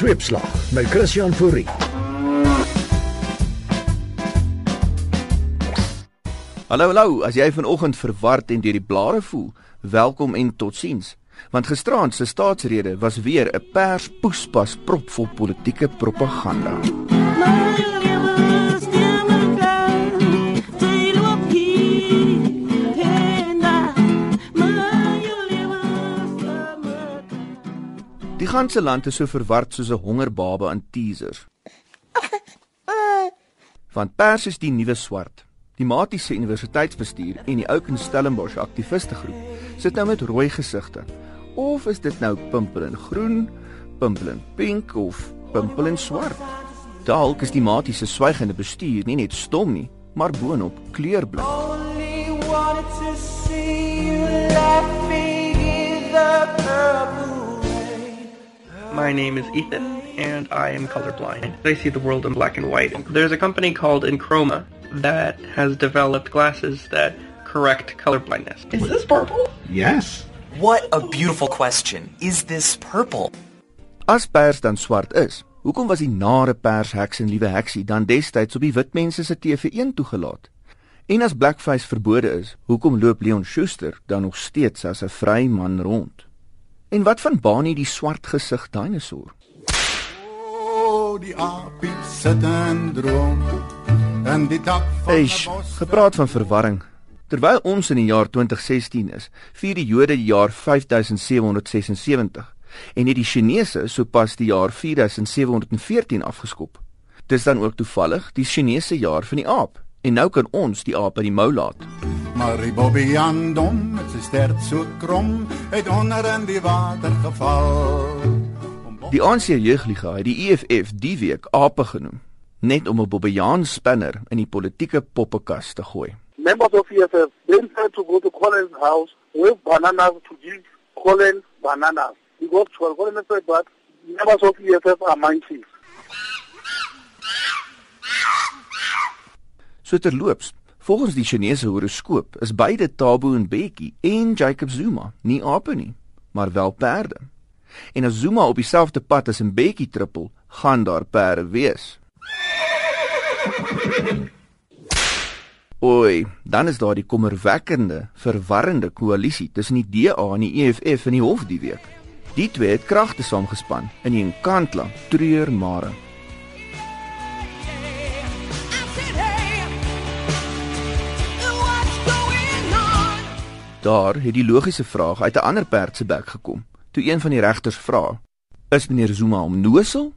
Sweepslag met Christian Fourie. Hallo hallo, as jy vanoggend verward en deur die blare voel, welkom en totsiens. Want gisteraand se staatsrede was weer 'n pers poespas propvol politieke propaganda. Die ganse land is so verward soos 'n hongerbaba in teasers. Want pers is die nuwe swart. Die Matiese Universiteitsbestuur en die Open Stellenbosch aktiviste groep sit nou met rooi gesigte. Of is dit nou pimpel in groen, pimpel in pink of pimpel in swart? Dalk is die Matiese swygende bestuur nie net stom nie, maar boonop kleurblind. Only wanted to see you laughing in the. My name is Ethan, and I am colorblind. I see the world in black and white. There's a company called Enchroma that has developed glasses that correct colorblindness. Is this purple? Yes. What a beautiful question. Is this purple? As pers dan swart is, hoekom was die nare persheks en liewe heksie dan destyds op die wit mense se TV1 toegelaat? En as blackface verbode is, hoekom loop Leon Schuster dan nog steeds as 'n vry man rond? En wat van Bani die swart gesig dinosour? Oh, die aapie sit en droom. En die dak van Eish, gepraat van verwarring. Terwyl ons in die jaar 2016 is, vier die Jode die jaar 5776 en het die Chinese sopas die jaar 4714 afgeskop. Dis dan ook toevallig die Chinese jaar van die aap en nou kan ons die aap uit die mou laat. Maar die Bobbejaan dom met sy stert so krom, het onder in die water geval. Die ANC jeugliga het die EFF die week ape genoem, net om 'n Bobbejaan spinner in die politieke poppekas te gooi. members of EFF then tried to go to Colin's house with bananas to give Colin bananas. He goes to Colin and said, but members of EFF are monkeys. So terloops, volgens die Chinese horoskoop is beide Thabo Mbeki en Jacob Zuma nie ape nie, maar wel perde. En as Zuma op dieselfde pad as Mbeki trippel, gaan daar perde wees. Oei, dan is daar die kommerwekkende, verwarrende koalisie tussen die DA en die EFF in die hof die week. Die twee het kragte saamgespan in die Nkandla treur Daar het die logiese vraag uit 'n ander perd se bek gekom. Toe een van die regters vra: "Is meneer Zuma omnosel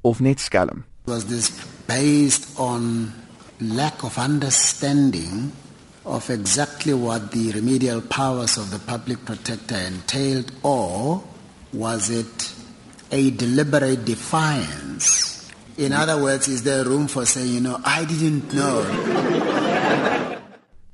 of net skelm?" Was this based on lack of understanding of exactly what the remedial powers of the public protector entailed, or was it a deliberate defiance? In other words, is there room for saying, you know, I didn't know?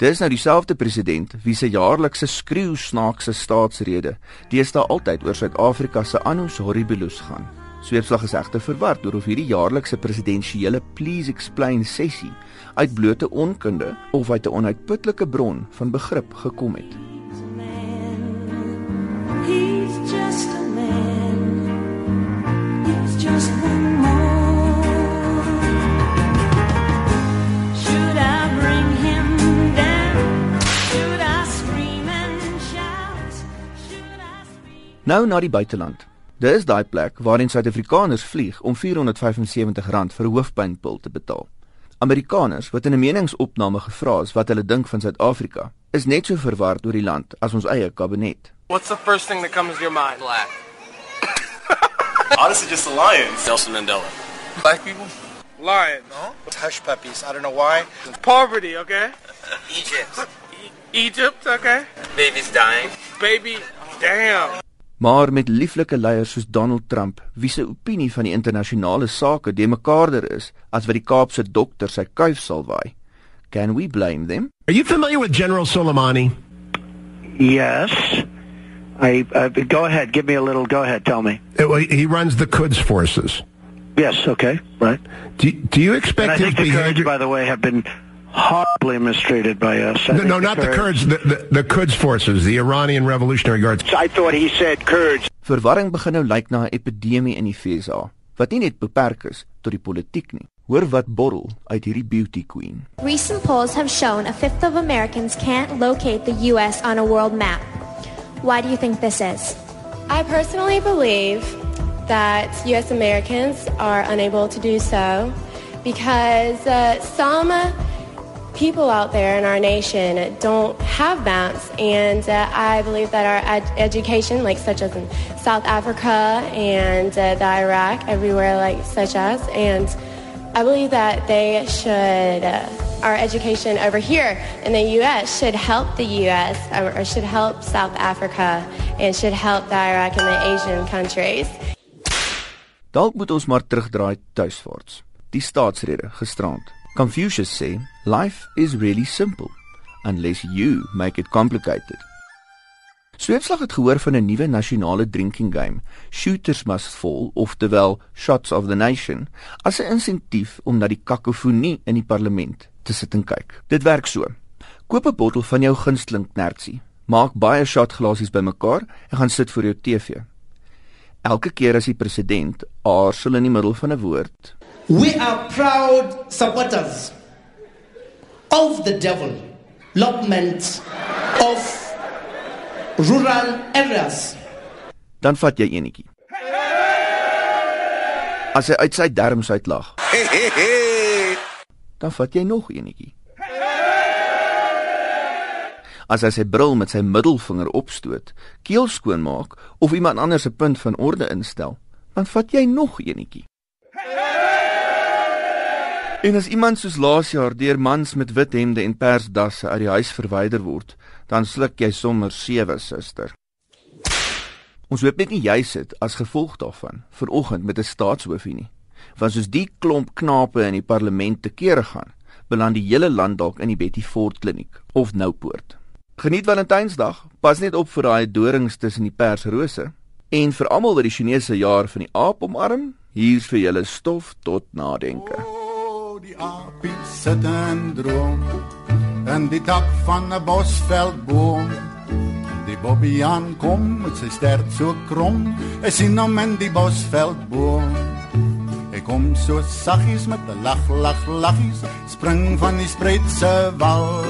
Dis nou dieselfde president wie se jaarlikse skreeu snaakse staatsrede deesdae altyd oor Suid-Afrika se annus horribilis gaan. Sweepslag is egter verward oor of hierdie jaarlikse presidensiële please explain sessie uit blote onkunde of uit 'n onuitputlike bron van begrip gekom het. Nou na die buiteland. Dis daai plek waarheen Suid-Afrikaners vlieg om R475 vir 'n hoofpynpil te betaal. Amerikaners wat in 'n meningsopname gevra is wat hulle dink van Suid-Afrika, is net so verward oor die land as ons eie kabinet. What's the first thing that comes to your mind? Black. Honestly, just the Lions. Nelson Mandela. Black people? Lions. No? Hush puppies. I don't know why. Poverty, okay? Egypt. Egypt, okay? Babies dying. Baby, damn. Maar met lieflike leiers soos Donald Trump, wie se opinie van die internasionale sake de mekaarder is as wat die Kaapse dokter sy kuif sal waai. Can we blame them? Are you familiar with General Soleimani? Yes. I uh, go ahead. Give me a little. Go ahead. Tell me. Uh, well, He runs the Quds forces. Yes. Okay. Right. Do, do you And I expect his think the Kurds, behavior? by the way, have been horribly mistreated by us. I No, think no, not the Kurds. The, the, the Quds forces, the Iranian Revolutionary Guards. I thought he said Kurds. Verwarring begin nou lyk na 'n epidemie in die FSA, wat nie net beperk is tot die politiek nie. Hoor wat borrel uit hierdie beauty queen. Recent polls have shown a fifth of Americans can't locate the U.S. on a world map. Why do you think this is? I personally believe that U.S. Americans are unable to do so because uh, some people out there in our nation don't have maps, and uh, I believe that our ed- education, like such as in South Africa and uh, the Iraq, everywhere like such as, and I believe that they should. Uh, our education over here in the U.S. should help the U.S. or should help South Africa and should help the Iraq and the Asian countries. Dalk moet ons maar terugdraai tuiswaarts. Die staatsrede gisterand. Confucius sê, life is really simple unless you make it complicated. Sweepslag het gehoor van 'n nuwe nasionale drinking game, Shooters Must Fall, oftewel Shots of the Nation, as 'n insentief om na die kakofonie in die parlement te sit en kyk. Dit werk so. Koop 'n bottel van jou gunsteling knertsie. Maak baie shotglasies bymekaar en gaan sit voor jou TV. Elke keer as die president aarsel in die middel van 'n woord, We are proud supporters of the development of rural areas. dan vat jy enetjie. As hy uit sy derms uitlag, dan vat jy nog enetjie. As hy sy bril met sy middelvinger opstoot, keel skoonmaak of iemand anders se punt van orde instel, dan vat jy nog enetjie. En as iemand soos laas jaar deur mans met wit hemde en persdasse uit die huis verwyder word, dan sluk jy sommer sewe, suster. Ons hoop net nie jy sit as gevolg daarvan vanoggend met 'n staatshoofie nie. Want soos die klomp knape in die parlement te kere gaan, beland die hele land dalk in die Betty Ford kliniek of Noupoort. Geniet Valentynsdag, pas net op vir daai dorings tussen die persrose en vir almal wat die Chinese jaar van die aap omarm, hier's vir julle stof tot nadenke. Die aapie sit en droom in die tak van 'n bosveldboom. Die Bobbejaan kom met sy stert so krom, hy sien hom in die bosveldboom. Hy kom so saggies met 'n lag lag laggies, spring van die spreidse wal.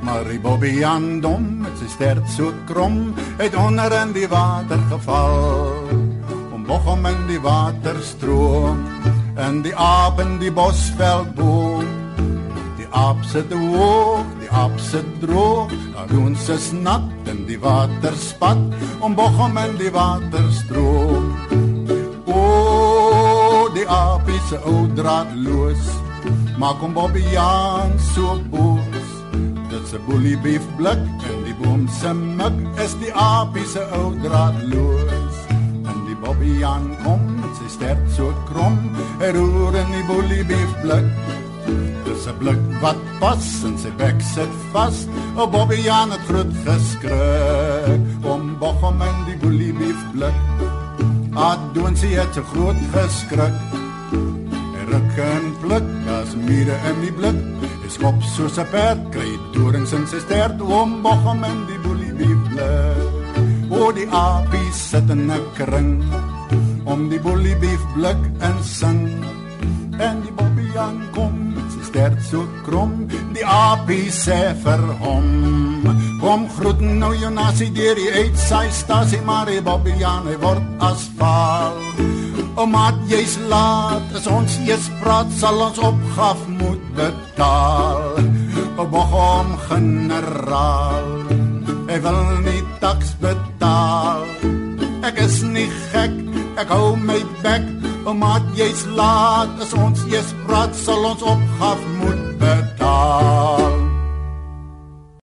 Maar die Bobbejaan dom met sy stert so krom, het onder in die water geval. Om Bochum in die water stroom, en die aap in die bosveldboom. Die aap sit hoog, die aap sit droog, daar doen se nat in die waterspat, om Bochum in die water stroom. O, die aap is ou draadloos, maak hom Bobbejaan so boos. Dit se boelie beef blik en die boom se mik is die aap se ou draadloos. En die Bobbejaan kom met sy stert so krom, roer in die boelie beef blik. Dis 'n blik wat pas en sy bek sit vas. O Bobbejaan het groot geskrik om Bochum in die boelie beef blik. Ah, doen sy het so groot geskrik. Ruk en pluk as mure in die blik. Hy skop soos 'n perd, kry dorings in sy stert om Bochum in die boelie beef blik. O die aapie sit in 'n kring om die boelie beef blik en sing. En die Bobbejaan kom met sy stert so krom, die aapie sê vir hom: Kom groet nou jou nasie deur die uitsaai stasie, maar die Bobbejaan hy word asfaal. Omdat jy's laat, as ons eers praat, sal ons opgaf moet betaal. O Bochum generaal, hy wil nie ek hou my bek, omdat jy's laat, as ons eers praat, sal ons opgaf moet betaal.